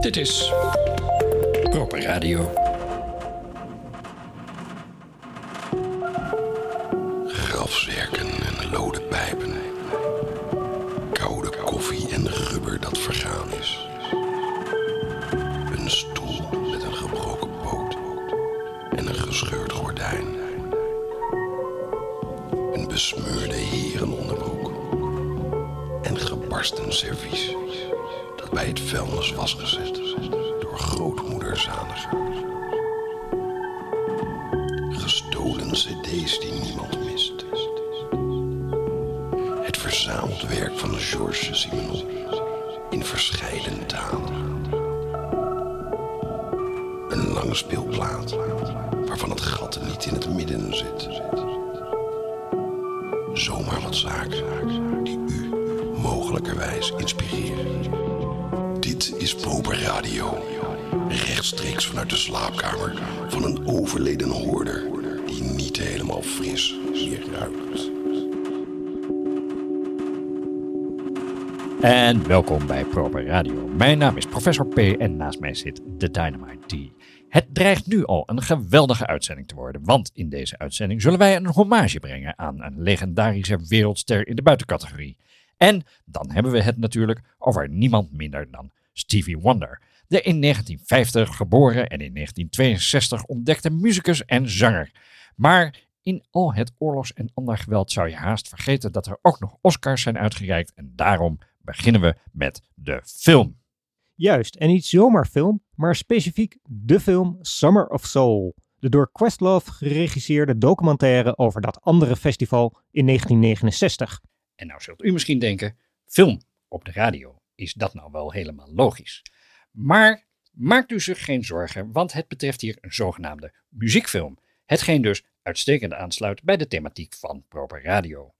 Dit is Proper Radio. Grafzerken en lode pijpen. Koude koffie en rubber dat vergaan is. Een stoel met een gebroken poot en een gescheurd gordijn. Een besmeurde herenonderbroek. En gebarsten servies bij het vuilnis was gezet door grootmoeder Zaniger. Gestolen cd's die niemand mist. Het verzameld werk van Georges Simenon in verscheiden talen. Een langspeelplaat waarvan het gat niet in het midden zit. Zomaar wat zaken die u mogelijkerwijs inspireren. Dit is Proper Radio. Rechtstreeks vanuit de slaapkamer van een overleden hoorder die niet helemaal fris meer ruikt. En welkom bij Proper Radio. Mijn naam is Professor P en naast mij zit de Dynamite D. Het dreigt nu al een geweldige uitzending te worden, want in deze uitzending zullen wij een hommage brengen aan een legendarische wereldster in de buitencategorie. En dan hebben we het natuurlijk over niemand minder dan Stevie Wonder, de in 1950 geboren en in 1962 ontdekte muzikus en zanger. Maar in al het oorlogs- en ander geweld zou je haast vergeten dat er ook nog Oscars zijn uitgereikt en daarom beginnen we met de film. Juist, en niet zomaar film, maar specifiek de film Summer of Soul. De door Questlove geregisseerde documentaire over dat andere festival in 1969. En nou zult u misschien denken, film op de radio, is dat nou wel helemaal logisch? Maar maakt u zich geen zorgen, want het betreft hier een zogenaamde muziekfilm. Hetgeen dus uitstekend aansluit bij de thematiek van Proper Radio.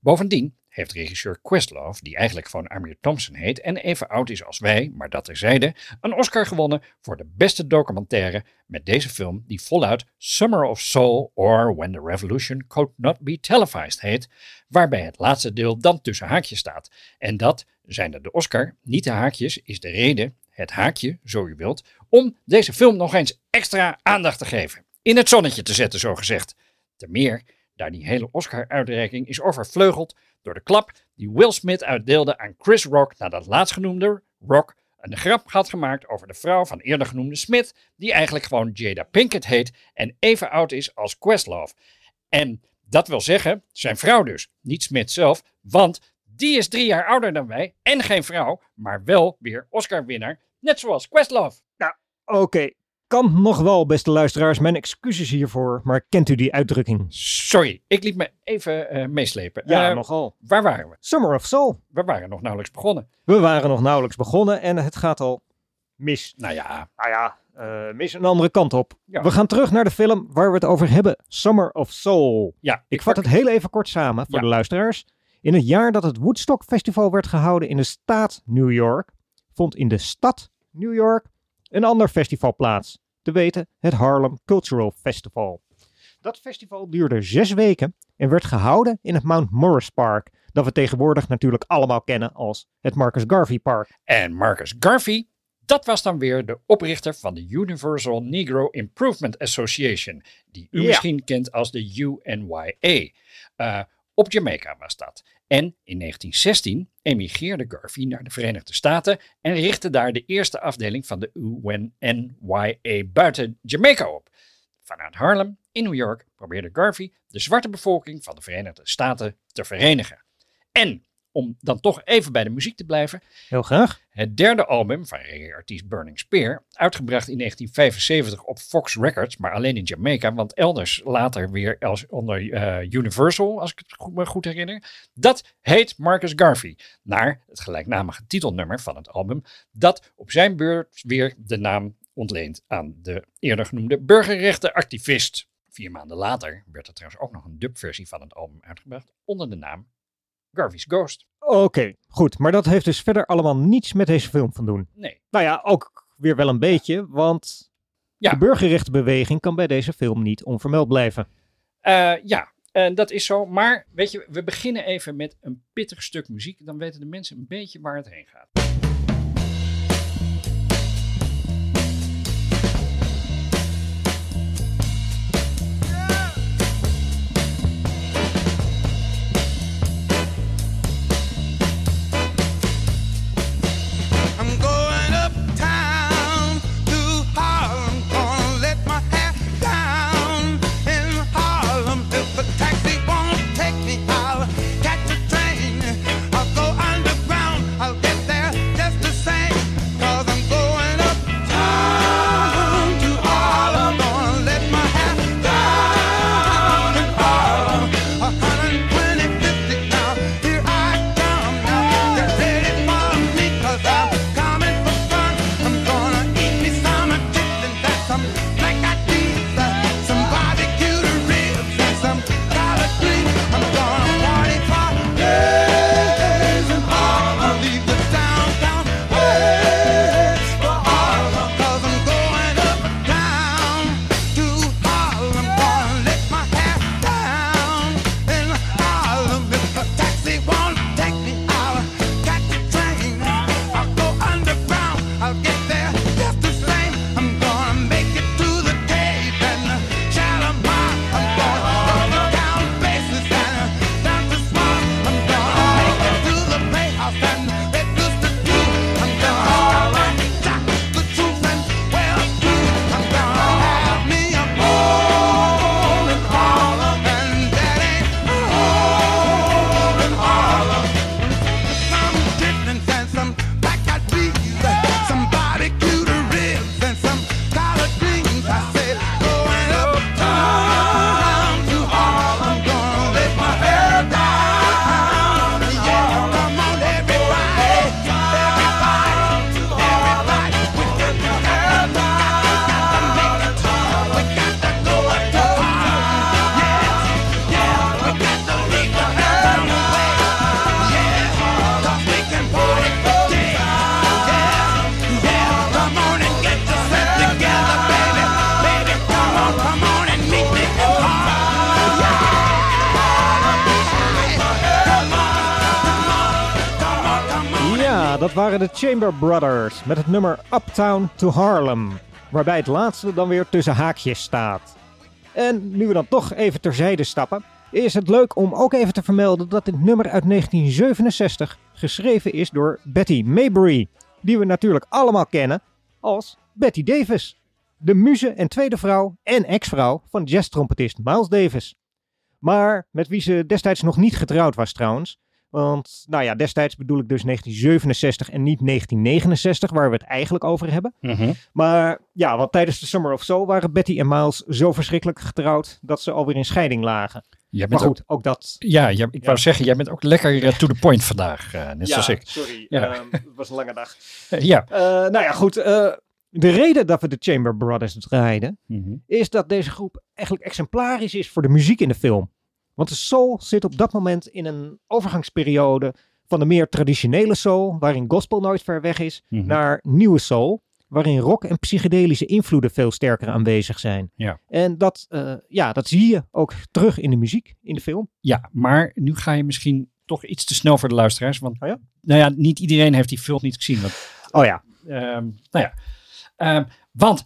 Bovendien heeft regisseur Questlove, die eigenlijk gewoon Amir Thompson heet en even oud is als wij, maar dat terzijde, een Oscar gewonnen voor de beste documentaire met deze film die voluit Summer of Soul or When the Revolution Could Not Be Televised heet, waarbij het laatste deel dan tussen haakjes staat. En dat, zijnde de Oscar, niet de haakjes, is de reden, het haakje, zo u wilt, om deze film nog eens extra aandacht te geven. In het zonnetje te zetten, zo gezegd. Te meer, daar die hele Oscar-uitreiking is overvleugeld door de klap die Will Smith uitdeelde aan Chris Rock nadat laatstgenoemde Rock een grap had gemaakt over de vrouw van eerder genoemde Smith, die eigenlijk gewoon Jada Pinkett heet en even oud is als Questlove. En dat wil zeggen, zijn vrouw dus, niet Smith zelf, want die is drie jaar ouder dan wij en geen vrouw, maar wel weer Oscar-winnaar, net zoals Questlove. Oké, kan nog wel, beste luisteraars, mijn excuses hiervoor, maar kent u die uitdrukking? Sorry, ik liet me even eh, meeslepen. Ja, Eh, nogal. Waar waren we? Summer of Soul. We waren nog nauwelijks begonnen. We waren nog nauwelijks begonnen en het gaat al mis. Nou ja, Nou ja, eh, mis een andere kant op. Ja. We gaan terug naar de film waar we het over hebben. Summer of Soul. ja Ik vat het heel even kort samen voor Ja. de luisteraars. In het jaar dat het Woodstock Festival werd gehouden in de staat New York, vond in de stad New York een ander festival plaats. Te weten het Harlem Cultural Festival. Dat festival duurde zes weken en werd gehouden in het Mount Morris Park, dat we tegenwoordig natuurlijk allemaal kennen als het Marcus Garvey Park. En Marcus Garvey, dat was dan weer de oprichter van de Universal Negro Improvement Association, die u Ja. misschien kent als de UNYA. Eh, op Jamaica was dat. En in 1916 emigreerde Garvey naar de Verenigde Staten en richtte daar de eerste afdeling van de UNNYA buiten Jamaica op. Vanuit Harlem in New York probeerde Garvey de zwarte bevolking van de Verenigde Staten te verenigen. En om dan toch even bij de muziek te blijven, Heel graag. het derde album van reggae-artiest Burning Spear, uitgebracht in 1975 op Fox Records, maar alleen in Jamaica, want elders later weer als onder eh, Universal, als ik het goed, me goed herinner. Dat heet Marcus Garvey, naar het gelijknamige titelnummer van het album, dat op zijn beurt weer de naam ontleent aan de eerder genoemde burgerrechtenactivist. Vier maanden later werd er trouwens ook nog een dubversie van het album uitgebracht onder de naam Garvey's Ghost. Oké, goed. Maar dat heeft dus verder allemaal niets met deze film van doen. Nee, Nou ja, ook weer wel een beetje, want Ja. de burgerrechtenbeweging kan bij deze film niet onvermeld blijven. Eh, ja, en dat is zo. Maar weet je, we beginnen even met een pittig stuk muziek. Dan weten de mensen een beetje waar het heen gaat. Waren de Chamber Brothers met het nummer Uptown to Harlem. Waarbij het laatste dan weer tussen haakjes staat. En nu we dan toch even terzijde stappen, is het leuk om ook even te vermelden dat dit nummer uit 1967 geschreven is door Betty Maybury. Die we natuurlijk allemaal kennen als Betty Davis. De muze en tweede vrouw en ex-vrouw van jazztrompetist Miles Davis. Maar met wie ze destijds nog niet getrouwd was trouwens. Want, nou ja, destijds bedoel ik dus 1967 en niet 1969, waar we het eigenlijk over hebben. Maar ja, want tijdens de Summer of Soul waren Betty en Miles zo verschrikkelijk getrouwd dat ze alweer in scheiding lagen. Jij Maar bent goed, ook dat. ja, jij- ik wou zeggen, jij bent ook lekker eh, to the point vandaag, eh, net zoals ik. sorry. Ja. ehm, het was een lange dag. Eh, ja. Nou ja, goed. de reden dat we de Chamber Brothers draaiden, Mhm. is dat deze groep eigenlijk exemplarisch is voor de muziek in de film. Want de soul zit op dat moment in een overgangsperiode van de meer traditionele soul, waarin gospel nooit ver weg is, Mhm. naar nieuwe soul, waarin rock en psychedelische invloeden veel sterker aanwezig zijn. Ja. En dat, eh, ja, dat zie je ook terug in de muziek, in de film. Ja, maar nu ga je misschien toch iets te snel voor de luisteraars. Want Oh ja? nou ja, niet iedereen heeft die film niet gezien. Want, Oh ja. ehm, nou ja, Ehm, want,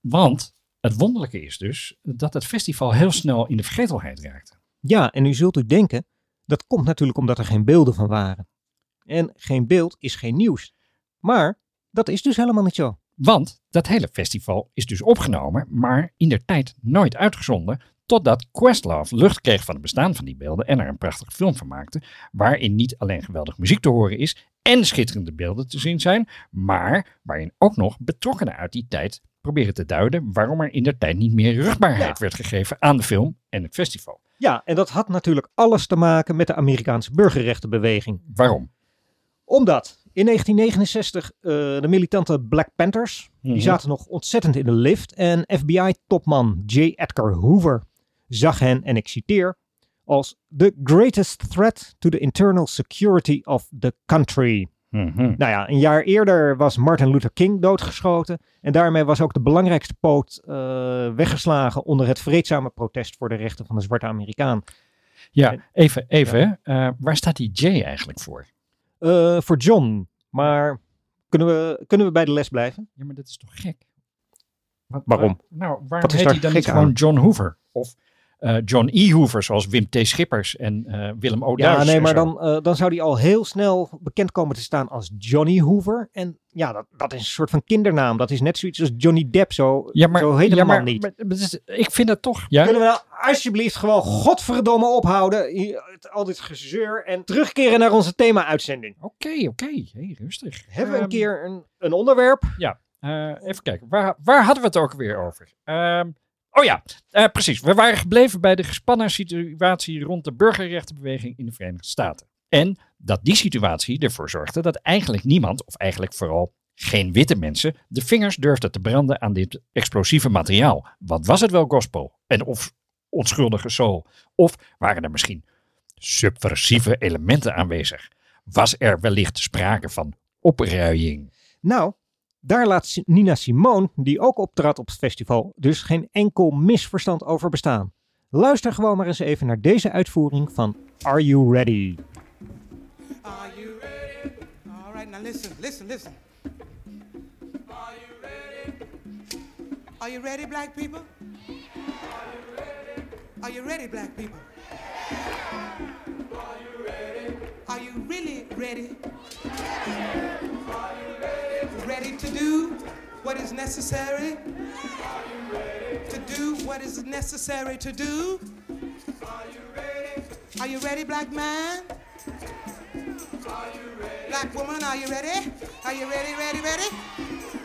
want het wonderlijke is dus dat het festival heel snel in de vergetelheid raakte. Ja, en nu zult u denken, dat komt natuurlijk omdat er geen beelden van waren. En geen beeld is geen nieuws. Maar dat is dus helemaal niet zo. Want dat hele festival is dus opgenomen, maar in der tijd nooit uitgezonden. Totdat Questlove lucht kreeg van het bestaan van die beelden en er een prachtige film van maakte. Waarin niet alleen geweldig muziek te horen is en schitterende beelden te zien zijn. Maar waarin ook nog betrokkenen uit die tijd proberen te duiden waarom er in der tijd niet meer rugbaarheid Ja. werd gegeven aan de film en het festival. Ja, en dat had natuurlijk alles te maken met de Amerikaanse burgerrechtenbeweging. Waarom? Omdat in 1969 eh, de militante Black Panthers, Mhm. die zaten nog ontzettend in de lift. En FBI-topman J. Edgar Hoover zag hen, en ik citeer, als the greatest threat to the internal security of the country. Mhm. Nou ja, een jaar eerder was Martin Luther King doodgeschoten. En daarmee was ook de belangrijkste poot eh, weggeslagen onder het vreedzame protest voor de rechten van de zwarte Amerikaan. Ja, even, even. eh, waar staat die J eigenlijk voor? Eh, voor John. Maar kunnen we, kunnen we bij de les blijven? Ja, maar dat is toch gek? Wat- Waarom? waar- nou, waarom heet hij dan niet gewoon aan? John Hoover? Of eh, John E. Hoover, zoals Wim T. Schippers en eh, Willem O. Ja, nee, maar dan, eh, dan zou hij al heel snel bekend komen te staan als Johnny Hoover. En ja, dat, dat is een soort van kindernaam. Dat is net zoiets als Johnny Depp. Zo, Ja, maar, zo heet de ja, maar, niet. maar- ik vind dat toch... Ja? Kunnen we nou alsjeblieft gewoon godverdomme ophouden? Al dit gezeur en terugkeren naar onze thema-uitzending. Oké, oké. Hey, rustig. Hebben we een Ehm, keer een, een onderwerp? Ja, eh, even kijken. Waar, waar hadden we het ook weer over? Ehm, oh ja, eh, precies. We waren gebleven bij de gespannen situatie rond de burgerrechtenbeweging in de Verenigde Staten. En dat die situatie ervoor zorgde dat eigenlijk niemand, of eigenlijk vooral geen witte mensen, de vingers durfden te branden aan dit explosieve materiaal. Wat was het wel gospel? En of onschuldige soul? Of waren er misschien subversieve elementen aanwezig? Was er wellicht sprake van opruiing? Nou, daar laat Nina Simone, die ook optrad op het festival, dus geen enkel misverstand over bestaan. Luister gewoon maar eens even naar deze uitvoering van Are You Ready? Are you ready? All right, now listen, listen, listen. Are you ready? Are you ready, black people? Are you ready, black people? Are you ready? Are you really ready? Are you ready? Ready to do what is necessary? Are you ready? To do what is necessary to do? Are you ready? Are you ready, black man? Are you ready? Black woman, are you ready? Are you ready, ready, ready?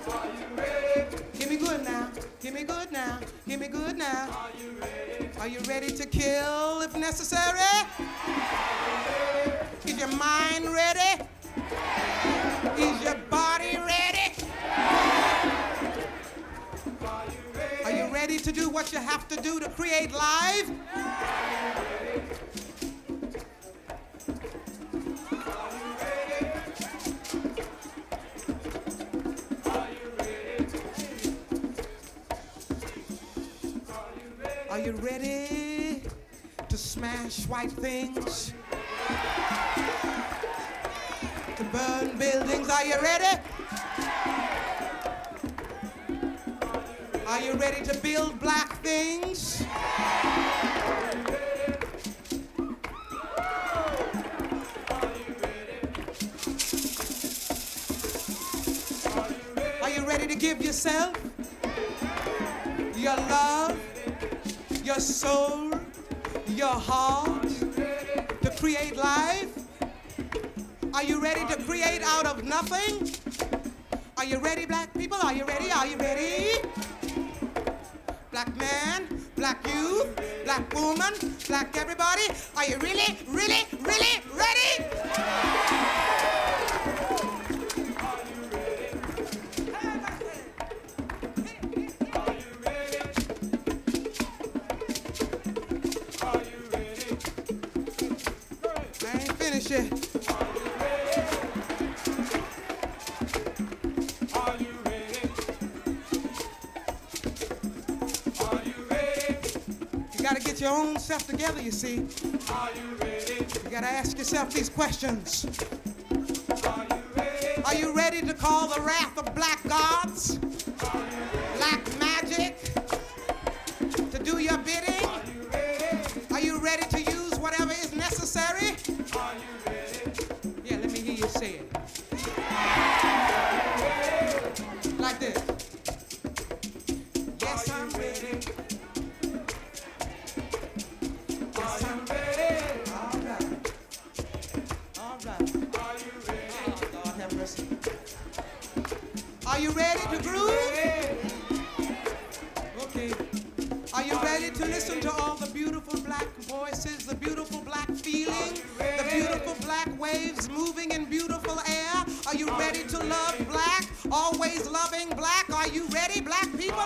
Are you ready? Give me good now. Give me good now. Give me good now. Are you ready? Are you ready to kill if necessary? Is your mind ready? Is your body ready? Are you ready to do what you have to do to create life? Are you ready to smash white things? To burn buildings. Are you ready? Are you ready to build black things? Are you ready to give yourself, your love, your soul, your heart to create life? Are you ready to create out of nothing? Are you ready, black people? Are you ready? Are you ready? Black man, black youth, black woman, black everybody. Are you really, really, really ready? Get your own self together, you see. You gotta ask yourself these questions. Are you ready to call the wrath of black gods? You ready to groove? Okay. Are you ready to listen to all the beautiful black voices, the beautiful black feeling, the beautiful black waves moving in beautiful air? Are you ready to love black? Always loving black? Are you ready, black people?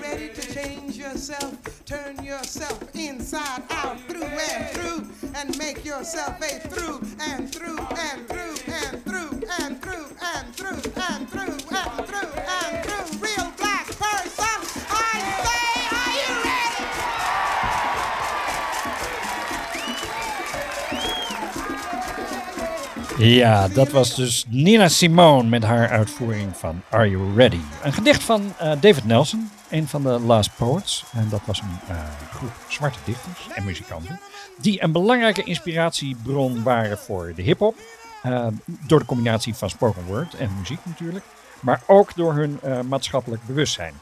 Ready to change yourself? Turn yourself inside out, through and through, and make yourself a through and through and through and through and through and through and through and through and through. Real black person. I say, are you ready? Ja, dat was dus Nina Simone met haar uitvoering van Are You Ready? Een gedicht van eh, David Nelson, een van de Last Poets. En dat was een eh, groep zwarte dichters en muzikanten. Die een belangrijke inspiratiebron waren voor de hip-hop. eh, door de combinatie van spoken word en muziek natuurlijk. Maar ook door hun eh, maatschappelijk bewustzijn.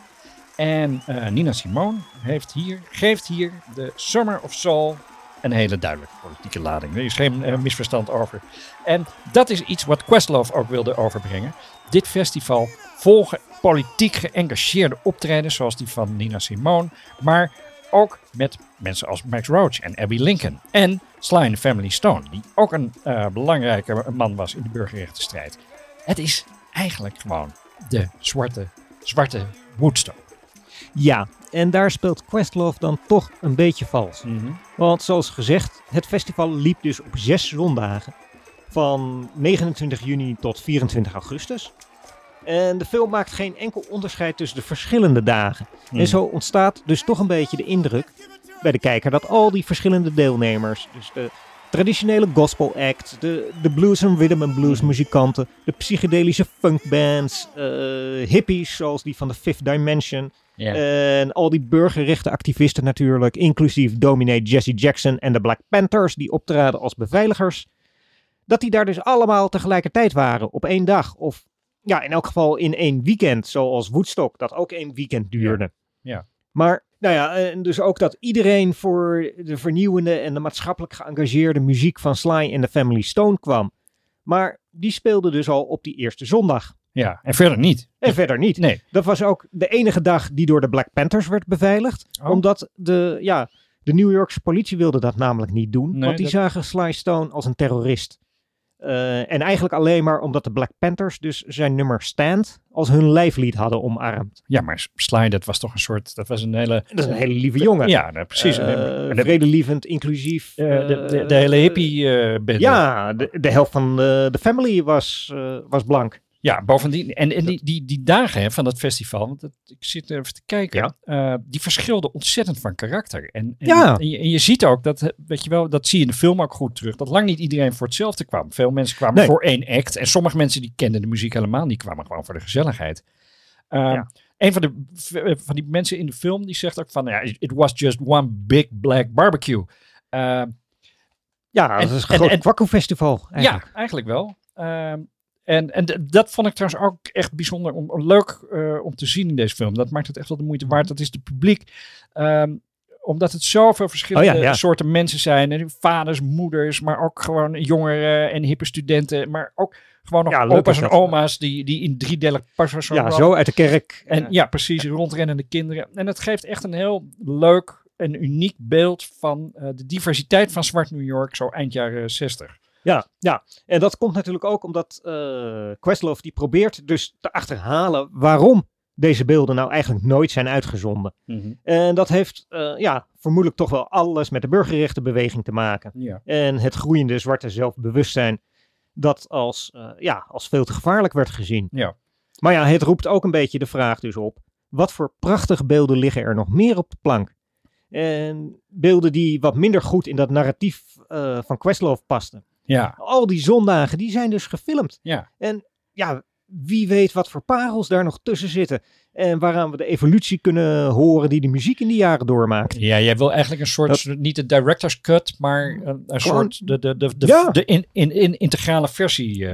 En Nina Simone heeft hier, geeft hier de Summer of Soul een hele duidelijke politieke lading. Er is geen misverstand over. En dat is iets wat Questlove ook wilde overbrengen. Dit festival volgen politiek geëngageerde optredens zoals die van Nina Simone, maar ook met mensen als Max Roach en Abby Lincoln. En Sly and the Family Stone, die ook een eh, belangrijke man was in de burgerrechtenstrijd. Het is eigenlijk gewoon de zwarte, zwarte Woodstock. Ja, en daar speelt Questlove dan toch een beetje vals. Want zoals gezegd, het festival liep dus op zes zondagen. Van 29 juni tot 24 augustus. En de film maakt geen enkel onderscheid tussen de verschillende dagen. En zo ontstaat dus toch een beetje de indruk bij de kijker dat al die verschillende deelnemers, dus de traditionele gospel act, de, de blues en rhythm and blues muzikanten, de psychedelische funkbands, eh, hippies zoals die van de Fifth Dimension en al die burgerrechten activisten natuurlijk, inclusief dominee Jesse Jackson en de Black Panthers die optraden als beveiligers, dat die daar dus allemaal tegelijkertijd waren op één dag of ja, in elk geval in één weekend, zoals Woodstock, dat ook één weekend duurde. Ja. Maar, nou ja, en dus ook dat iedereen voor de vernieuwende en de maatschappelijk geëngageerde muziek van Sly en de Family Stone kwam. Maar die speelde dus al op die eerste zondag. ja, en verder niet. En verder niet. Nee. Dat was ook de enige dag die door de Black Panthers werd beveiligd. Oh. Omdat de, ja, de New Yorkse politie wilde dat namelijk niet doen. Nee, want die dat- zagen Sly Stone als een terrorist. Eh, en eigenlijk alleen maar omdat de Black Panthers dus zijn nummer Stand als hun lijflied hadden omarmd. Ja, maar Sly, dat was toch een soort, dat was een hele... Dat is een hele lieve jongen. Ja, nou, precies. Eh, de, vredelievend, inclusief. eh, de, de, eh, de hele hippie eh bende. Ja, de, de helft van de, de family was, eh, was blank. Ja, bovendien, en, en die, die, die dagen hè, van dat festival, want ik zit even te kijken, eh, die verschilden ontzettend van karakter. En, en, Ja. en, je, en je ziet ook, dat, weet je wel, dat zie je in de film ook goed terug, dat lang niet iedereen voor hetzelfde kwam. Veel mensen kwamen Nee. voor één act en sommige mensen die kenden de muziek helemaal niet, kwamen gewoon voor de gezelligheid. Ja. Een van, de, van die mensen in de film, die zegt ook van, ja, it was just one big black barbecue. Eh, Ja, En- dat is een en- groot eigenlijk. ja, eigenlijk wel. Ehm, en en dat vond ik trouwens ook echt bijzonder om, leuk eh, om te zien in deze film. Dat maakt het echt wel de moeite waard. Dat is het publiek. Ehm, omdat het zoveel verschillende Oh ja, ja. soorten mensen zijn. En vaders, moeders, maar ook gewoon jongeren en hippe studenten. Maar ook gewoon nog Ja, opa's en dat. oma's die, die in driedelig pas Ja, zo uit de kerk. en ja, precies, rondrennende kinderen. En het geeft echt een heel leuk en uniek beeld van eh, de diversiteit van zwart New York, zo eind jaren 60. Ja, ja, en dat komt natuurlijk ook omdat eh Questlove die probeert dus te achterhalen waarom deze beelden nou eigenlijk nooit zijn uitgezonden. En dat heeft eh, ja, vermoedelijk toch wel alles met de burgerrechtenbeweging te maken. Ja. En het groeiende zwarte zelfbewustzijn dat als, eh, ja, als veel te gevaarlijk werd gezien. Ja. Maar ja, het roept ook een beetje de vraag dus op, wat voor prachtige beelden liggen er nog meer op de plank? En beelden die wat minder goed in dat narratief van Questlove pasten. Ja, Al die zondagen, die zijn dus gefilmd. ja. En ja, wie weet wat voor parels daar nog tussen zitten. En waaraan we de evolutie kunnen horen die de muziek in die jaren doormaakt. Ja, jij wil eigenlijk een soort, niet de director's cut, maar een, een Gewoon- soort de, de, de, de, Ja. de in, in, in integrale versie.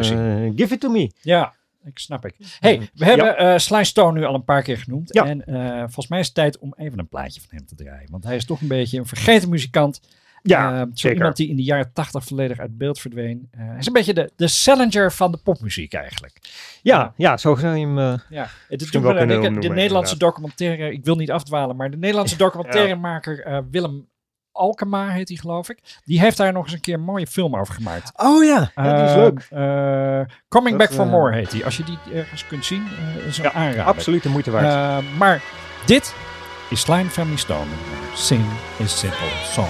zien. give it to me. ja, ik snap ik. hey, we hebben eh Sly Stone nu al een paar keer genoemd. Ja. En volgens mij is het tijd om even een plaatje van hem te draaien. Want hij is toch een beetje een vergeten muzikant. Ja, Eh, zo zeker. iemand die in de jaren tachtig volledig uit beeld verdween. Eh, hij is een beetje de, de Salinger van de popmuziek eigenlijk. Ja, ja, zo zou je hem... eh, Ja, het wel kunnen denken, de Nederlandse documentaire, ik wil niet afdwalen, maar de Nederlandse documentairemaker eh, Willem Alkema heet hij geloof ik. Die heeft daar nog eens een keer een mooie film over gemaakt. Oh ja, ja, die is leuk. Coming Dat, Back for More heet hij. Als je die ergens kunt zien, is een Ja, aanrader. Absoluut de moeite waard. Eh, maar dit is Slime Family Stone. Sing is simple song.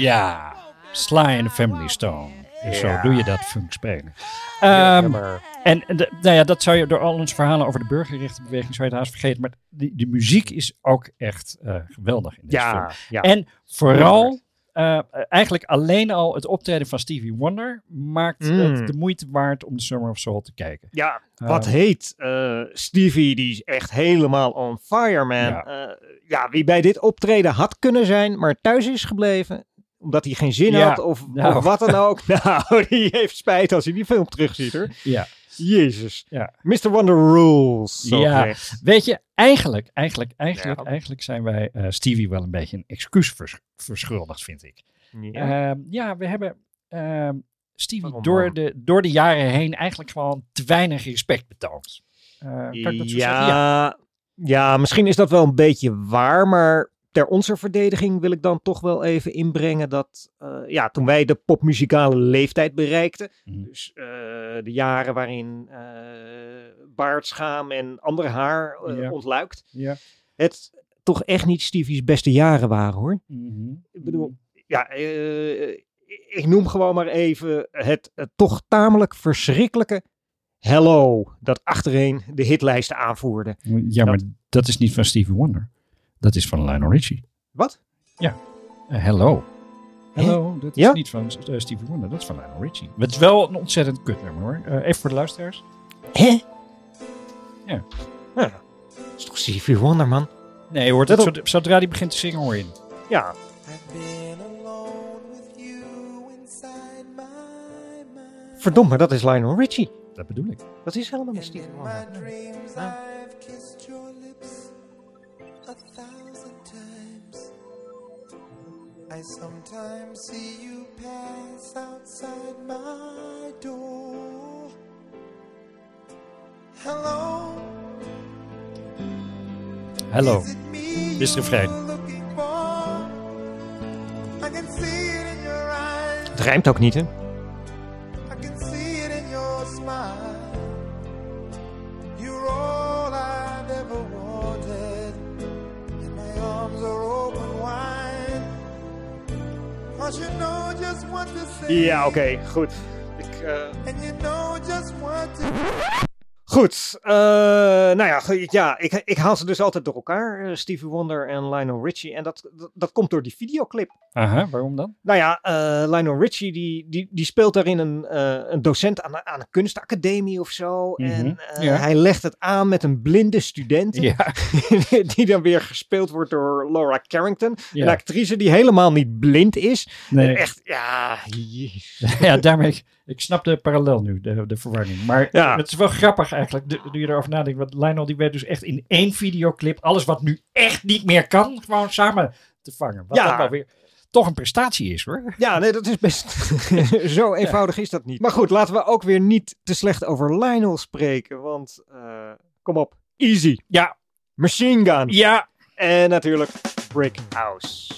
Ja, Sly and the Family Stone. Dus Ja. zo doe je dat funk spelen. Ja, Ehm, maar- en de, nou ja, dat zou je door al onze verhalen over de burgerrechtenbeweging zou je het haast vergeten. Maar die, die muziek is ook echt eh, geweldig in deze film. ja, ja. En vooral, eh, eigenlijk alleen al het optreden van Stevie Wonder maakt Mm. het de moeite waard om de Summer of Soul te kijken. Ja, wat Eh, heet eh, Stevie, die is echt helemaal on fire, man. Ja, wie bij dit optreden had kunnen zijn, maar thuis is gebleven, omdat hij geen zin Ja, had of, nou. of wat dan ook. nou, die heeft spijt als hij die film terugziet, hoor. Ja. Jezus. Ja. Mr. Wonder rules. zo Ja. Weet je, eigenlijk, eigenlijk, eigenlijk, Ja. eigenlijk zijn wij eh, Stevie wel een beetje een excuus vers- verschuldigd, vind ik. Ja. Ehm, ja, we hebben ehm, Stevie Waarom door de, door de jaren heen eigenlijk gewoon te weinig respect betoond. Eh, kan ik dat zo zeggen? ja, ja, misschien is dat wel een beetje waar, maar ter onze verdediging wil ik dan toch wel even inbrengen dat eh, ja, toen wij de popmuzikale leeftijd bereikten, Mhm. dus eh, de jaren waarin eh baardschaam en ander haar Ja. ontluikt, Ja. het toch echt niet Stevie's beste jaren waren hoor. Mhm. Ik bedoel, ja, eh, ik noem gewoon maar even het, het toch tamelijk verschrikkelijke Hello, dat achtereen de hitlijsten aanvoerde. Ja, maar dat is niet van Stevie Wonder. Dat is van Lionel Richie. Wat? Eh, hello. Hello, dat is Ja? niet van eh, Stevie Wonder, dat is van Lionel Richie. Het is wel een ontzettend kut nummer hoor. Eh, even voor de luisteraars. Hè? Ja. Dat is toch Stevie Wonder, man? Nee, je hoort Let het op. zod- zodra hij begint te zingen hoor je het. Ja. I've been alone with you inside my mind. Verdomme, dat is Lionel Richie. Dat bedoel ik. Dat is helemaal And Stevie Wonder. Ja. I sometimes see you pass outside my door. Hello. Hello. Is refrein. you're looking for? I can see it in your eyes. Het rijmt ook niet, hè? Ja, oké, goed. Ik, eh, Goed, eh, nou ja, ja ik, ik haal ze dus altijd door elkaar, eh, Stevie Wonder en Lionel Richie. En dat, dat, dat komt door die videoclip. Aha, waarom dan? Nou ja, eh, Lionel Richie die, die, die speelt daarin een, een docent aan, een- aan een kunstacademie of zo. Mhm, En ja. hij legt het aan met een blinde student. Ja, die dan weer gespeeld wordt door Laura Carrington. Een actrice die helemaal niet blind is. Nee. Echt, ja, ja daarmee, ik snap de parallel nu, de, de verwarring. Maar Ja. het is wel grappig eigenlijk, de- nu je erover nadenkt. Want Lionel die werd dus echt in één videoclip, alles wat nu echt niet meer kan, gewoon samen te vangen. Wat Ja. dan wel weer toch een prestatie is hoor. Ja, nee, dat is best. Zo eenvoudig is dat niet. Maar goed, laten we ook weer niet te slecht over Lionel spreken. Want, eh, kom op, Easy, Ja, Machine Gun. ja. En natuurlijk Brick House.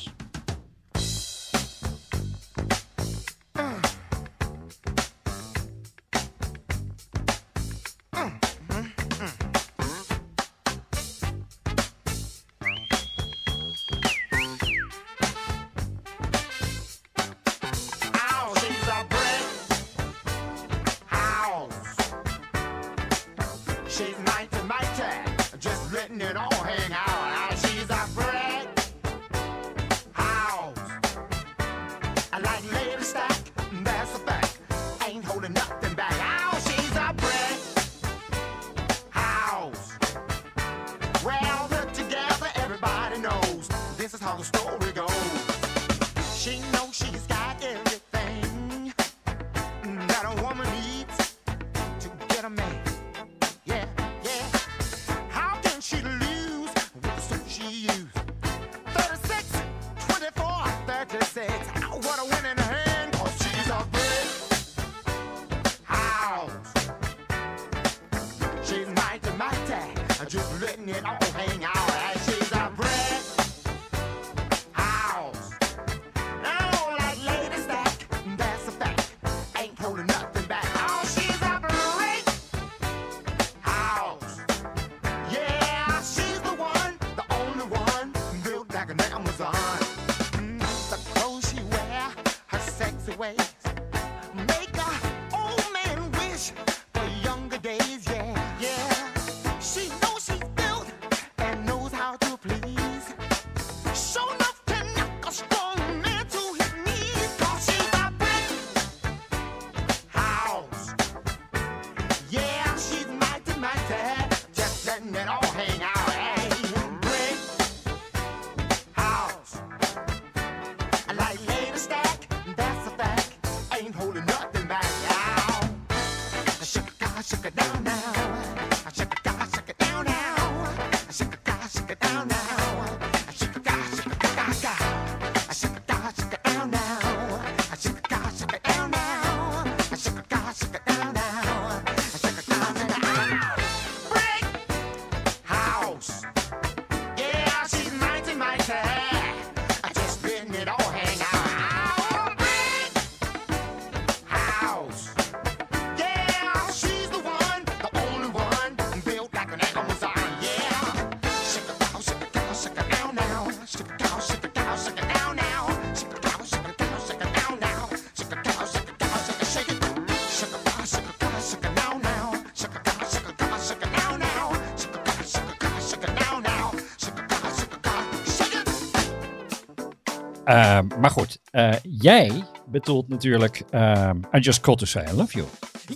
Ehm, maar goed, eh, jij bedoelt natuurlijk ehm, I Just Called to Say I Love You.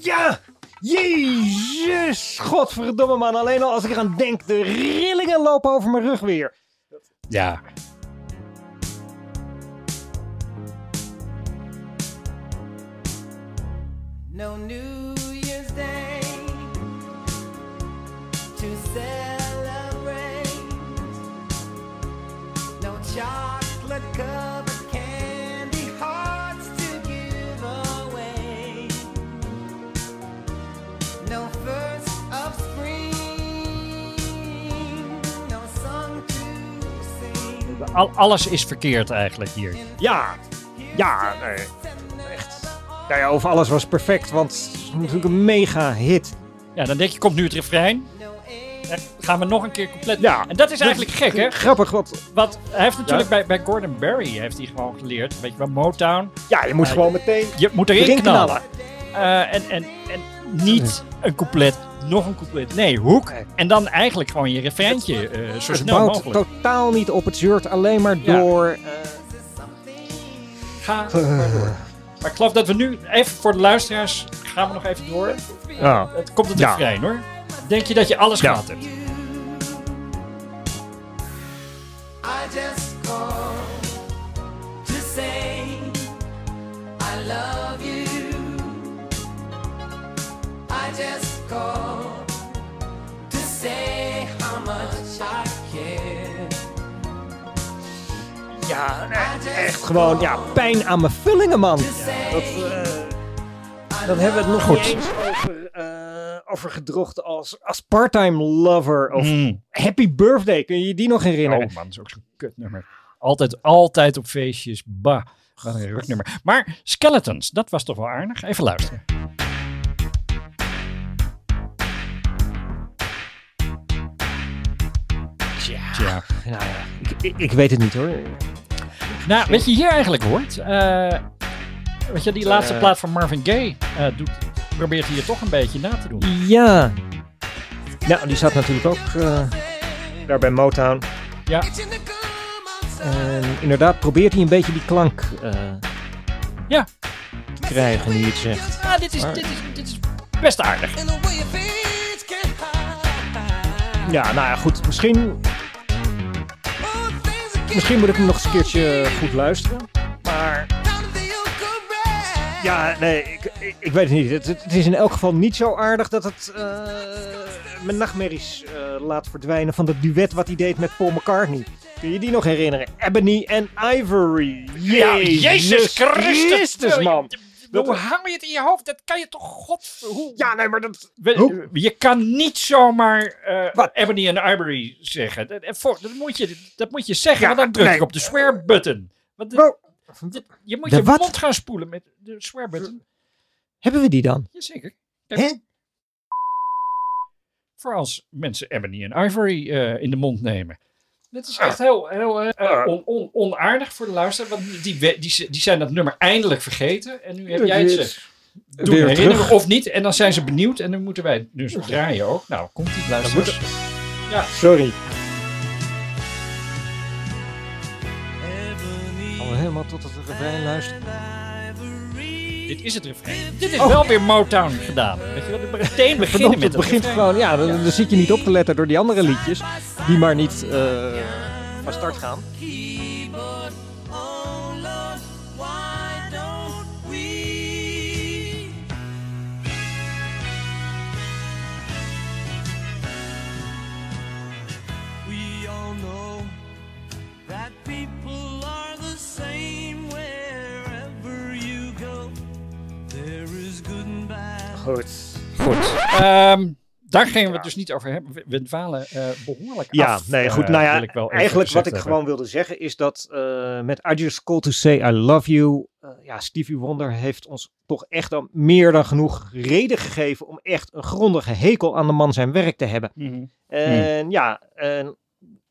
Ja! Jezus! Godverdomme man, alleen al als ik eraan denk, de rillingen lopen over mijn rug weer. Ja, al- alles is verkeerd eigenlijk hier. Ja, ja, nee, echt. Nou ja, over alles was perfect, want het is natuurlijk een mega hit. Ja, dan denk je, komt nu het refrein. Dan gaan we nog een keer compleet... Ja. En dat is eigenlijk gek, hè? Grappig, want Want hij heeft natuurlijk bij, bij Gordon Barry heeft hij gewoon geleerd. Weet je wel, Motown. ja, je moet Ja, gewoon meteen Je moet erin knallen. knallen. Eh, en, en, en niet een couplet, nog een couplet. Nee, hoek. Nee. En dan eigenlijk gewoon je refreintje eh, zo Het snel bouwt mogelijk. totaal niet op. Het zeurt alleen maar Ja. door. eh, Ga maar door. Maar ik geloof dat we nu, even voor de luisteraars, gaan we nog even door. ja. Het komt het Ja. refrein hoor. Denk je dat je alles Ja. gehad hebt? I just to say how much I care. Ja, eh, echt gewoon ja, pijn aan mijn vullingen, man. Dat, eh, dan hebben we het nog Goed. niet over, eh, over gedrochten als, als part-time lover of Mm. Happy Birthday. Kun je je die nog herinneren? Oh man, dat is ook zo'n kutnummer. Altijd, altijd op feestjes. Bah, wat een ruknummer. Maar Skeletons, dat was toch wel aardig? Even luisteren. Nou ja, ik, ik, ik weet het niet hoor. Nou, weet je hier eigenlijk hoort? Eh, weet je, die laatste Eh. plaat van Marvin Gaye eh, doet, probeert hier toch een beetje na te doen. Ja. Nou, die zat natuurlijk ook eh, daar bij Motown. Ja, En inderdaad probeert hij een beetje die klank eh, ja. te krijgen, nu je het zegt. Ah, dit, is, dit, is, dit is best aardig. Ja, nou ja, goed. Misschien, misschien moet ik hem nog eens een keertje goed luisteren. Maar ja, nee, ik, ik, ik weet het niet. Het, het, is in elk geval niet zo aardig dat het eh, mijn nachtmerries eh, laat verdwijnen van dat duet wat hij deed met Paul McCartney. Kun je die nog herinneren? Ebony en Ivory. Ja, Jezus Christus, Christus, man. Hoe hang je het in je hoofd? Dat kan je toch god... Hoe, Ja, nee, maar dat... We- Hoe? je kan niet zomaar eh, Wat? Ebony en Ivory zeggen. Dat, en voor- dat, moet, je, dat moet je zeggen, Ja, want dan druk nee. ik op de swear button. Want de- Wow. dit- je moet De je wat? mond gaan spoelen met de swear button. Hebben we die dan? Jazeker. Hè? Voor als mensen Ebony en Ivory eh, in de mond nemen. Dat is echt heel, heel eh, eh, on, on, onaardig voor de luisteraar. Want die, die, die zijn dat nummer eindelijk vergeten. En nu heb jij het ze doen Weer herinneren terug. of niet. En dan zijn ze benieuwd. En dan moeten wij dus draaien ook. Nou, komt die luisteraars. Sorry. Gaan we helemaal tot het refrein luisteren? Dit is het refrein. Dit is wel weer Motown gedaan. Weet je wel, meteen beginnen met het begint refrein. gewoon... Ja, dan, dan zit je niet op te letten door die andere liedjes. Die maar niet eh, van start gaan. Goed. Goed. Ehm, daar gingen we het dus niet over hebben. We, we dwalen eh, behoorlijk Ja, af. nee, goed. eh, nou wil ja, ik wel even eigenlijk wat ik hebben. gewoon wilde zeggen is dat eh, met I Just Call To Say I Love You... eh, ja, Stevie Wonder heeft ons toch echt al meer dan genoeg reden gegeven... om echt een grondige hekel aan de man zijn werk te hebben. Mhm. En ja, en,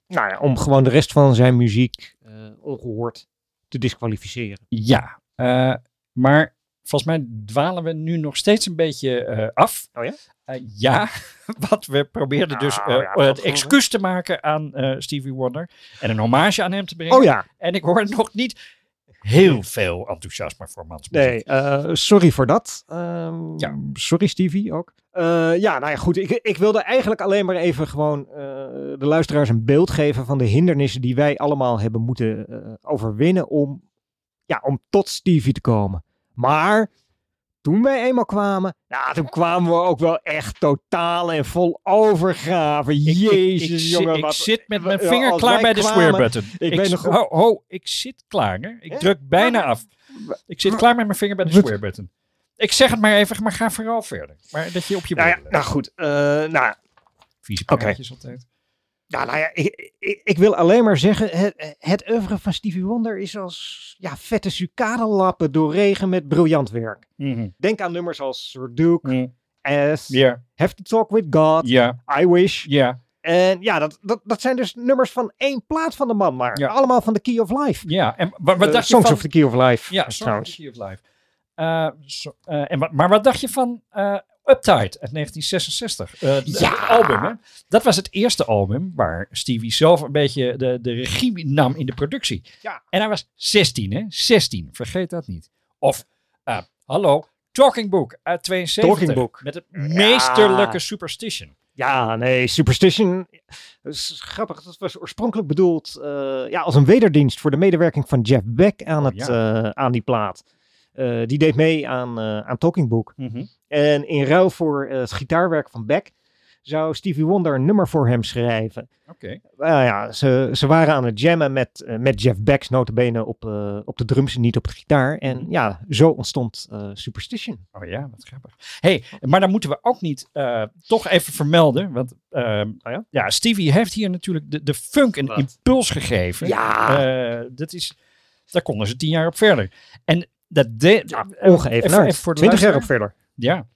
nou ja, om gewoon de rest van zijn muziek eh, ongehoord te disqualificeren. Ja, eh, maar volgens mij dwalen we nu nog steeds een beetje eh, af. Oh ja? Eh, ja, want we probeerden dus Nou eh, ja, het excuus te maken aan Stevie Wonder. En een hommage aan hem te brengen. Oh ja, En ik hoor nog niet heel veel enthousiasme voor mansmuziek. nee, sorry voor dat. Ehm, Ja. Sorry Stevie ook. Ja, nou ja, goed. Ik, ik wilde eigenlijk alleen maar even gewoon de luisteraars een beeld geven van de hindernissen die wij allemaal hebben moeten overwinnen om, ja, om tot Stevie te komen. Maar toen wij eenmaal kwamen, nou, toen kwamen we ook wel echt totaal en vol overgave. Ik- ik- Jezus, ik, zit- jongen. ik wat- zit met mijn vinger klaar bij de swear button. ik Ik weet nog- ho, ho, ik zit klaar. Hè? Ik druk bijna af. Ik zit klaar met mijn vinger bij de swear button. Ik zeg het maar even, maar ga vooral verder. Maar dat je op je Nou ja, nou goed. eh, nou, Vieze praatjes altijd. Ja, nou ja, ik, ik, ik wil alleen maar zeggen, het, het oeuvre van Stevie Wonder is als ja, vette sucadenlappen door regen met briljant werk. Mhm. Denk aan nummers als Sir Duke, Mhm. As, Have to Talk with God, I Wish. En ja, dat, dat, dat zijn dus nummers van één plaat van de man, maar Ja. allemaal van The Key of Life. ja. En wat, wat Eh, dacht je Songs van... of the Key of Life, Ja, Songs of the Key of Life. Eh, eh, en maar wat dacht je van Uptight uit 1966. Eh, Ja. Het album, hè? Dat was het eerste album waar Stevie zelf een beetje de, de regie nam in de productie. Ja. En hij was 16, hè? 16, vergeet dat niet. Of, eh, hallo, Talking Book uit 72. Talking Book. Met het meesterlijke Superstition. Ja, nee, Superstition. Dat is grappig. Dat was oorspronkelijk bedoeld eh, ja, als een wederdienst voor de medewerking van Jeff Beck aan, Oh, het, aan die plaat. Die deed mee aan, aan Talking Book. En in ruil voor eh, het gitaarwerk van Beck zou Stevie Wonder een nummer voor hem schrijven. Oké. Nou ja, ze, ze waren aan het jammen met, eh, met Jeff Beck, notabene op, op de drums en niet op de gitaar. En ja, zo ontstond Superstition. Oh ja, wat grappig. hey, maar dan moeten we ook niet toch even vermelden. Want ehm, Oh ja? ja, Stevie heeft hier natuurlijk de, de funk een Wat? impuls gegeven. Ja. Dat is, daar konden ze tien jaar op verder. En dat deed... Ja, ongeëvenaard. even- even voor de 20 jaar op verder. Ja.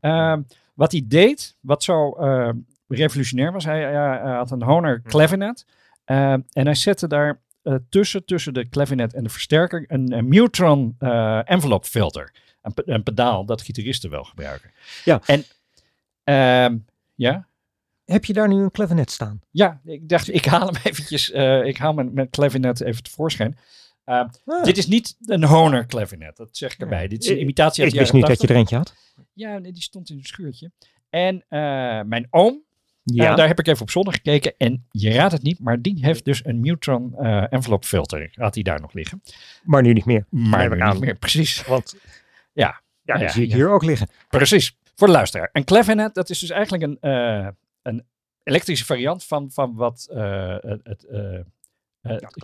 Ehm, wat hij deed, wat zo eh, revolutionair was, hij, had een Honor clavinet. eh, en hij zette daar eh, tussen, tussen de clavinet en de versterker een, een Mutron eh, envelope filter. Een, pe- een pedaal dat gitaristen wel gebruiken. Ja. En ehm, ja, Heb je daar nu een clavinet staan? ja, ik dacht, ik haal hem eventjes, ik haal mijn, mijn clavinet even tevoorschijn. Eh, Ah. Dit is niet een Honor clavinet, dat zeg ik erbij. Dit is een imitatie uit Ik wist niet dat je 80. er eentje had. Ja, nee, die stond in een schuurtje. En eh, mijn oom, Ja. eh, daar heb ik even op zondag gekeken. En je raadt het niet, maar die heeft dus een Neutron eh envelope filter. Had hij daar nog liggen. Maar nu niet meer. Maar nu niet meer, precies. Want Ja, ja, die Ja, zie ik ja. hier ook liggen. precies. Voor de luisteraar. Een clavinet, dat is dus eigenlijk een, een elektrische variant van, van wat het,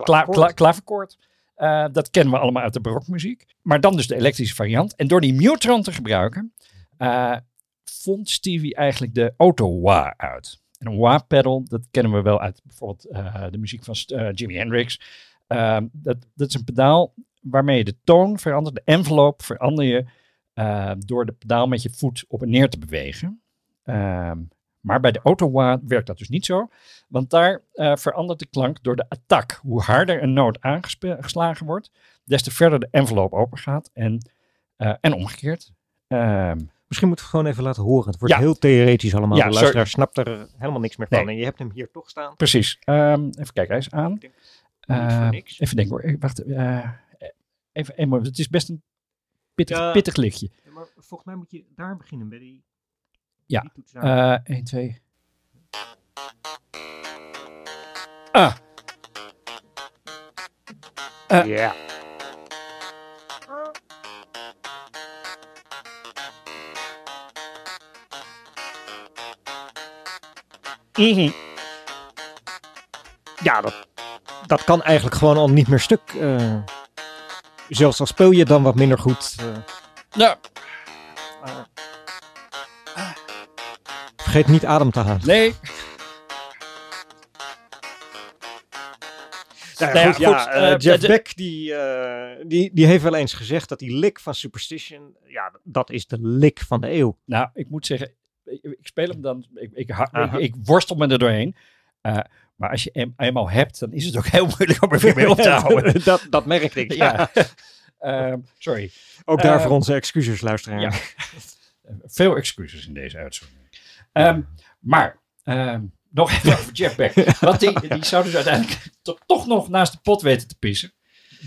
kla- kla- klaverkoord. Eh, dat kennen we allemaal uit de barokmuziek. Maar dan dus de elektrische variant. En door die Mutron te gebruiken, eh, vond Stevie eigenlijk de auto-wah uit. En een wah-pedal, dat kennen we wel uit bijvoorbeeld eh, de muziek van Jimi Hendrix. Ehm, dat, dat is een pedaal waarmee je de toon verandert, de envelop verander je door de pedaal met je voet op en neer te bewegen. Maar bij de auto-wah werkt dat dus niet zo, want daar eh, verandert de klank door de attack. Hoe harder een noot aangeslagen wordt, des te verder de envelop open gaat en, eh, en omgekeerd. Ehm, Misschien moeten we gewoon even laten horen. Het wordt Ja. heel theoretisch allemaal. Ja, de sorry. luisteraar snapt er helemaal niks meer van. Nee. En je hebt hem hier toch staan. Precies. Ehm, even kijken, hij is aan. denk Eh, voor niks. even denken hoor. Eh, Wacht. even, even, het is best een pittig, Ja. pittig lichtje. Ja, maar volgens mij moet je daar beginnen bij die, Ja. Eh 1, 2. Ah. eh. Ja. Mhm. Ja, dat, dat kan eigenlijk gewoon al niet meer stuk. eh. zelfs al speel je dan wat minder goed. eh. Vergeet niet adem te halen. nee. Nou Nou ja, goed, ja, goed, eh, eh, Jeff de- Beck die, eh, die, die heeft wel eens gezegd dat die lick van Superstition, ja, dat is de lick van de eeuw. Nou, ik moet zeggen, ik, ik speel hem dan, ik, ik, worstel me er doorheen. Eh, maar als je hem eenmaal hebt, dan is het ook heel moeilijk om er weer mee op te houden. dat, dat merkte ik. ja. Ehm, sorry. Ook daarvoor onze excuses, luisteraar. Ja. Veel excuses in deze uitzending. Ehm, maar, ehm, nog even over Jeff Beck. Want die, die zou dus uiteindelijk to- toch nog naast de pot weten te pissen.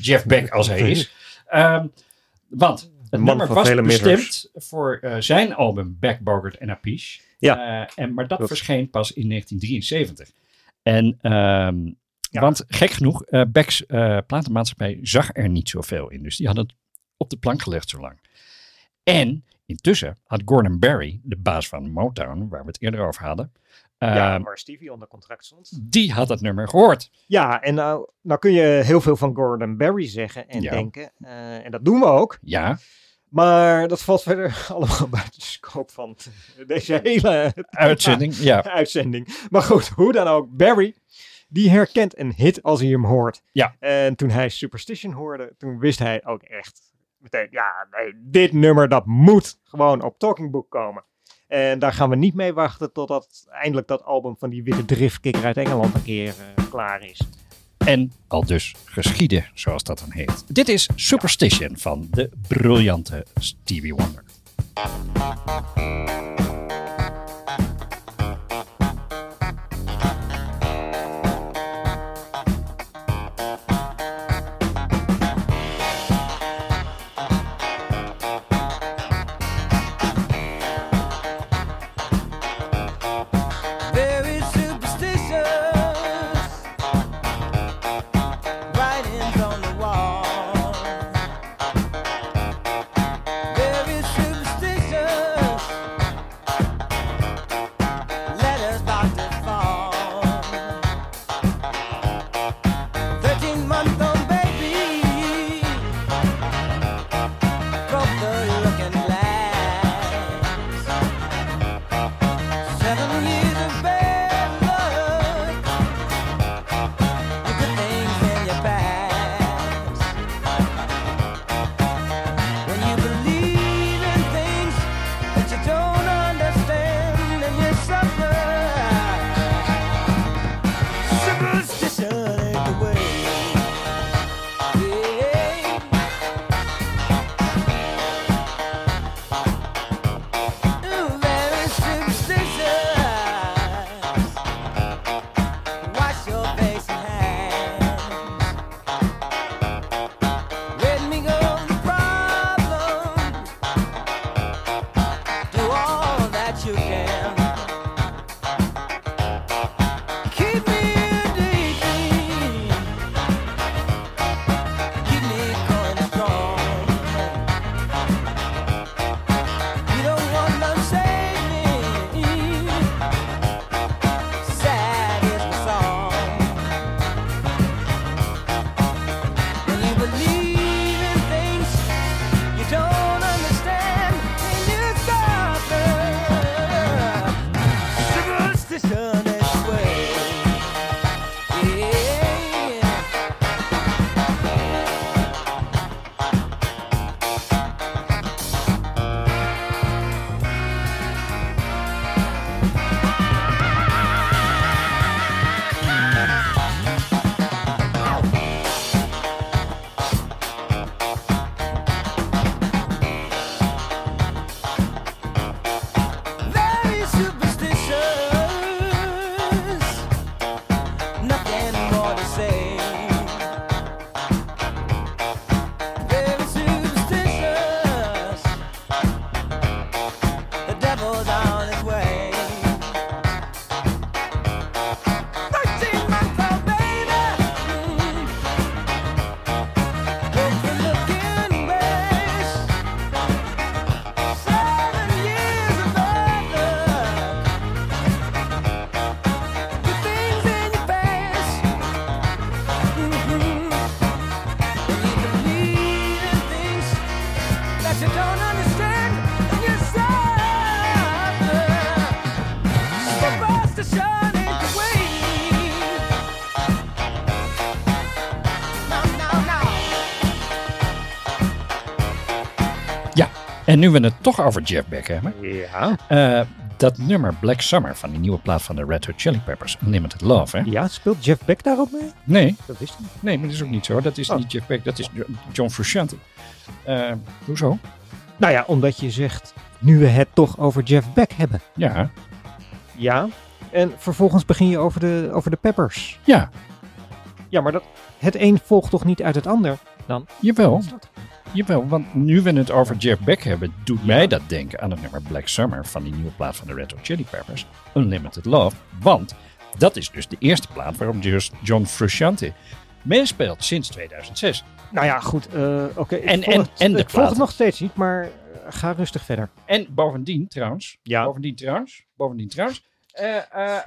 Jeff Beck als hij is. Ehm, want het man nummer was bestemd voor eh, zijn album Beck, Bogart en Apiche. Ja. Eh, en, maar dat Klopt. verscheen pas in 1973. En, want gek genoeg, eh Beck's platenmaatschappij zag er niet zoveel in. Dus die had het op de plank gelegd zo lang. En intussen had Gordon Barry, de baas van Motown, waar we het eerder over hadden, Ja, ehm, waar Stevie onder contract stond. die had het nummer gehoord. Ja, en nou, nou kun je heel veel van Gordon Barry zeggen en Ja. denken. eh, en dat doen we ook. Ja, Maar dat valt verder allemaal buiten de scope van deze hele uitzending. Ja, uitzending. Maar goed, hoe dan ook. Barry, die herkent een hit als hij hem hoort. Ja. En toen hij Superstition hoorde, toen wist hij ook echt meteen, ja, nee, dit nummer, dat moet gewoon op Talking Book komen. En daar gaan we niet mee wachten totdat eindelijk dat album van die witte driftkikker uit Engeland een keer eh, klaar is. en al dus geschieden, zoals dat dan heet. Dit is Superstition van de briljante Stevie Wonder. En nu we het toch over Jeff Beck hebben. Ja. eh, dat nummer Black Summer van die nieuwe plaat van de Red Hot Chili Peppers, Unlimited Love, hè? Ja, speelt Jeff Beck daarop mee? Nee, Dat wist ik niet. nee, maar dat is ook niet zo. Dat is Oh. niet Jeff Beck, dat is Jo- John Frusciante. Eh, hoezo? Nou ja, omdat je zegt, nu we het toch over Jeff Beck hebben. Ja, Ja. En vervolgens begin je over de, over de Peppers. ja, Ja, maar dat, het een volgt toch niet uit het ander dan? jawel. Jawel, want nu we het over Jeff Beck hebben, doet mij dat denken aan het nummer Black Summer van die nieuwe plaat van de Red Hot Chili Peppers, Unlimited Love. Want dat is dus de eerste plaat waarop just John Frusciante meespeelt sinds 2006. Nou ja, goed. eh, Oké. En- en- het- en de Ik volg het nog steeds niet, maar eh, ga rustig verder. En bovendien trouwens, Ja. bovendien trouwens, bovendien trouwens, eh,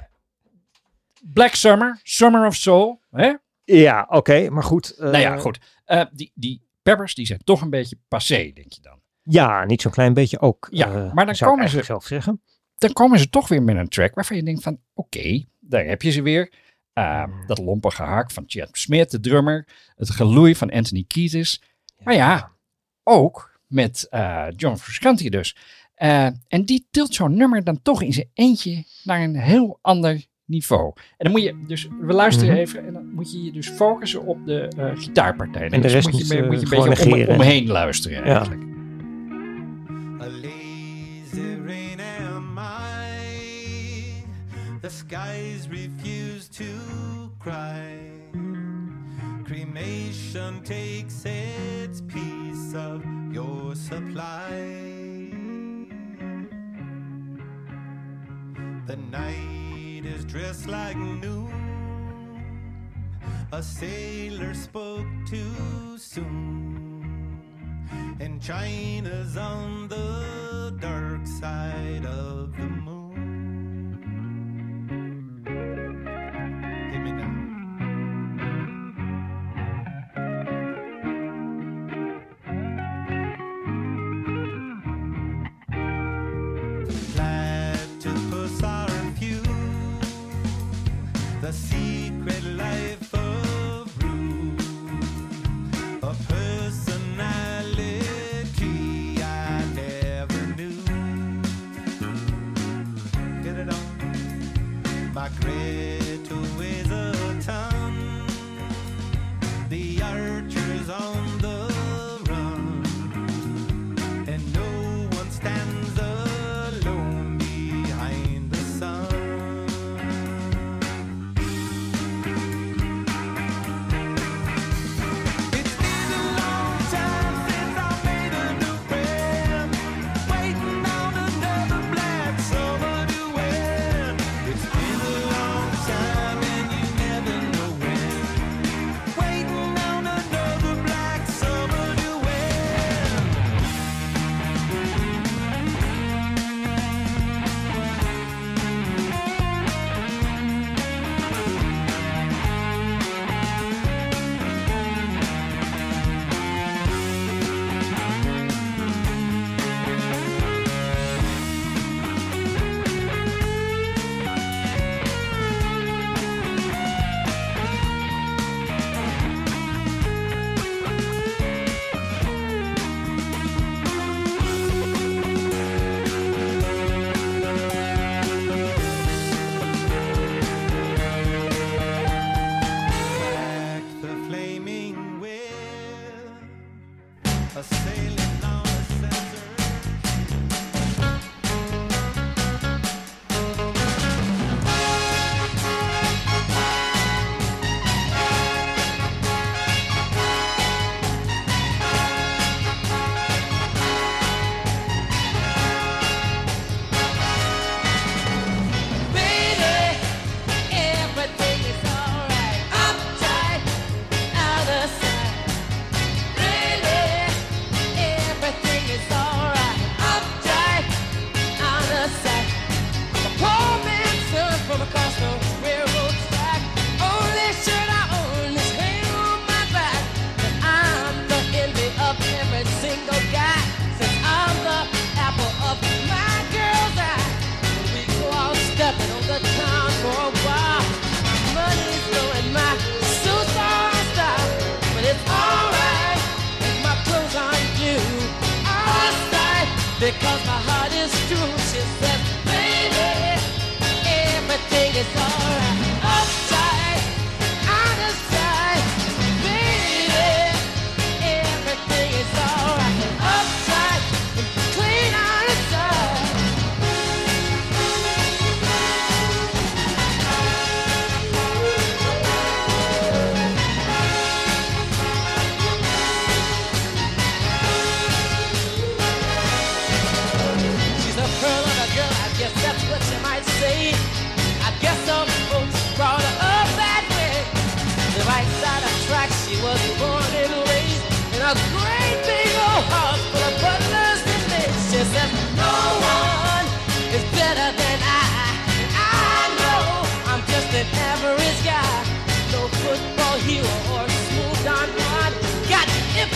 Black Summer, Summer of Soul, hè? Ja, oké. maar goed. nou ja, goed. Die, die Peppers, die zijn toch een beetje passé, denk je dan. Ja, niet zo'n klein beetje ook. Ja, eh, maar dan komen ze- zelf zeggen. Dan komen ze toch weer met een track waarvan je denkt van, oké, daar heb je ze weer. Eh, dat lompige haak van Chad Smith, de drummer. Het geloei van Anthony Kiedis. Maar ja, ook met eh, John Frusciante dus. Eh, en die tilt zo'n nummer dan toch in zijn eentje naar een heel ander niveau. En dan moet je dus, we luisteren mm -hmm. even en dan moet je je dus focussen op de uh, gitaarpartij. En, de dus rest moet je, moet je eh, een beetje om, omheen luisteren ja. eigenlijk. A lazy rain am I. The skies refuse to cry. Cremation takes its piece of your supply. The night is dressed like new. A sailor spoke too soon. And China's on the dark side of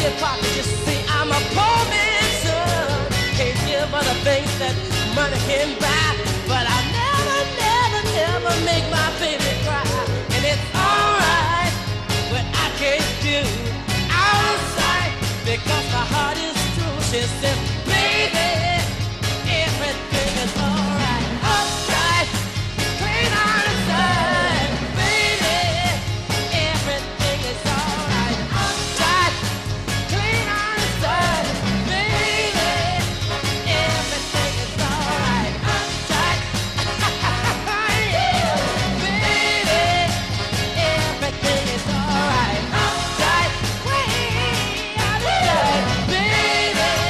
You See, I'm a poor man's son. Can't give all the things that money can buy. But I never, never, never make my baby cry. And it's alright what I can't do outside because my heart is true. She said,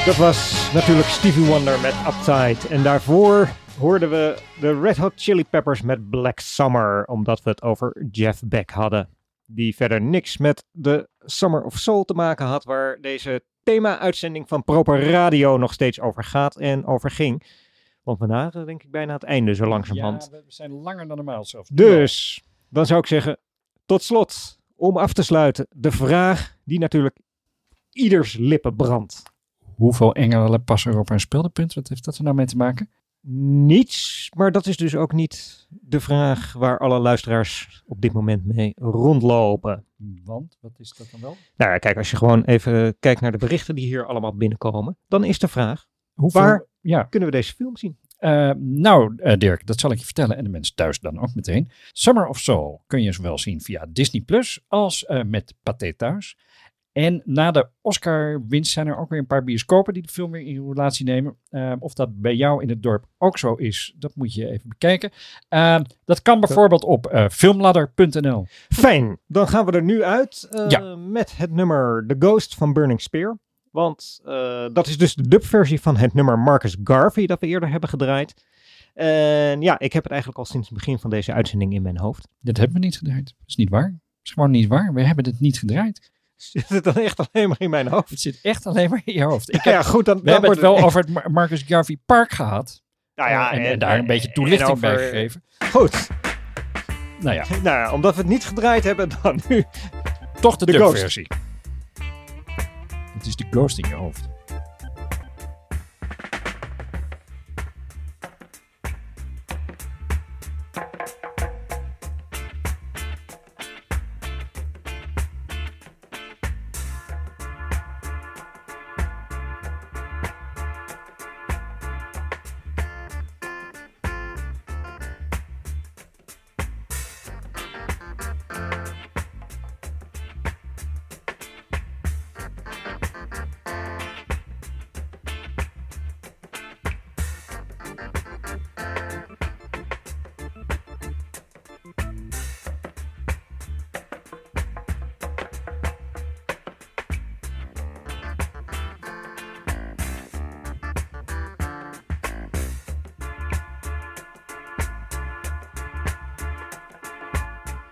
Dat was natuurlijk Stevie Wonder met Uptight. En daarvoor hoorden we de Red Hot Chili Peppers met Black Summer. Omdat we het over Jeff Beck hadden. Die verder niks met de Summer of Soul te maken had. Waar deze thema-uitzending van Proper Radio nog steeds over gaat en over ging. Want we naderen denk ik bijna het einde zo langzamerhand. Ja, we we zijn langer dan normaal zelfs. Dus, dan zou ik zeggen, tot slot, om af te sluiten, de vraag die natuurlijk ieders lippen brandt. Hoeveel engelen passen er op een speeldepunt? Wat heeft dat er nou mee te maken? Niets, maar dat is dus ook niet de vraag waar alle luisteraars op dit moment mee rondlopen. Want, wat is dat dan wel? Nou ja, kijk, als je gewoon even kijkt naar de berichten die hier allemaal binnenkomen, dan is de vraag, Hoeveel, Waar- Ja, kunnen we deze film zien? Eh, nou, eh, Dirk, dat zal ik je vertellen en de mensen thuis dan ook meteen. Summer of Soul kun je zowel zien via Disney Plus als eh, met Pathé thuis. En na de Oscar-winst zijn er ook weer een paar bioscopen die de film weer in relatie nemen. Eh, of dat bij jou in het dorp ook zo is, dat moet je even bekijken. Eh, dat kan bijvoorbeeld op eh, filmladder.nl. Fijn, dan gaan we er nu uit eh, Ja. met het nummer The Ghost van Burning Spear. Want eh, dat is dus de dubversie van het nummer Marcus Garvey dat we eerder hebben gedraaid. En ja, ik heb het eigenlijk al sinds het begin van deze uitzending in mijn hoofd. Dit hebben we niet gedraaid. Dat is niet waar. Dat is gewoon niet waar. We hebben het niet gedraaid. Zit het dan echt alleen maar in mijn hoofd? Het zit echt alleen maar in je hoofd. Ik heb, ja, goed, dan, we dan hebben het wordt wel over het Mar- Marcus Garvey Park gehad. Nou ja, en, en daar een beetje toelichting over- bij gegeven. Goed, Nou ja, nou ja, omdat we het niet gedraaid hebben, dan nu. toch de, De dubversie. Het is de ghost in je hoofd.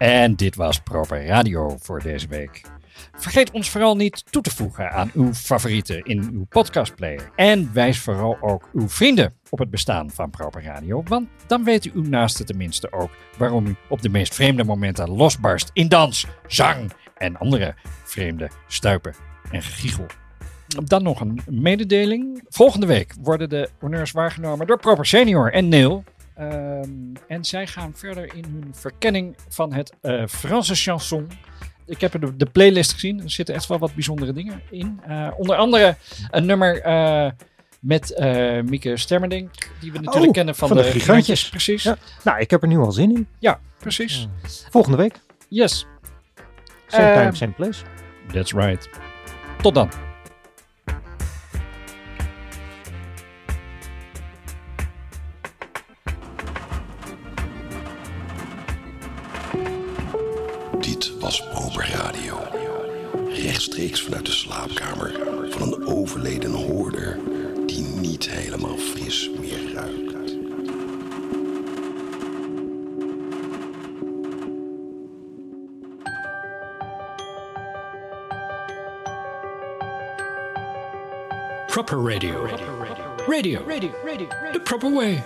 En dit was Proper Radio voor deze week. Vergeet ons vooral niet toe te voegen aan uw favorieten in uw podcastplayer. En wijs vooral ook uw vrienden op het bestaan van Proper Radio. Want dan weet u uw naaste tenminste ook waarom u op de meest vreemde momenten losbarst in dans, zang en andere vreemde stuipen en gegiegel. Dan nog een mededeling. Volgende week worden de honneurs waargenomen door Proper Senior en Neil. Ehm, en zij gaan verder in hun verkenning van het eh, Franse chanson. Ik heb de, de playlist gezien. Er zitten echt wel wat bijzondere dingen in. Eh, onder andere een nummer eh, met Mieke Stermerdink. Die we natuurlijk Oh, kennen van, van de, de Gigantjes. Gigantjes. Precies. Ja. Ja, Nou, ik heb er nu al zin in. precies. Volgende week. Yes, Same time, same place. that's right. Tot dan. Radio. Rechtstreeks vanuit de slaapkamer van een overleden hoorder die niet helemaal fris meer ruikt. Proper radio. Radio. Radio. The proper way.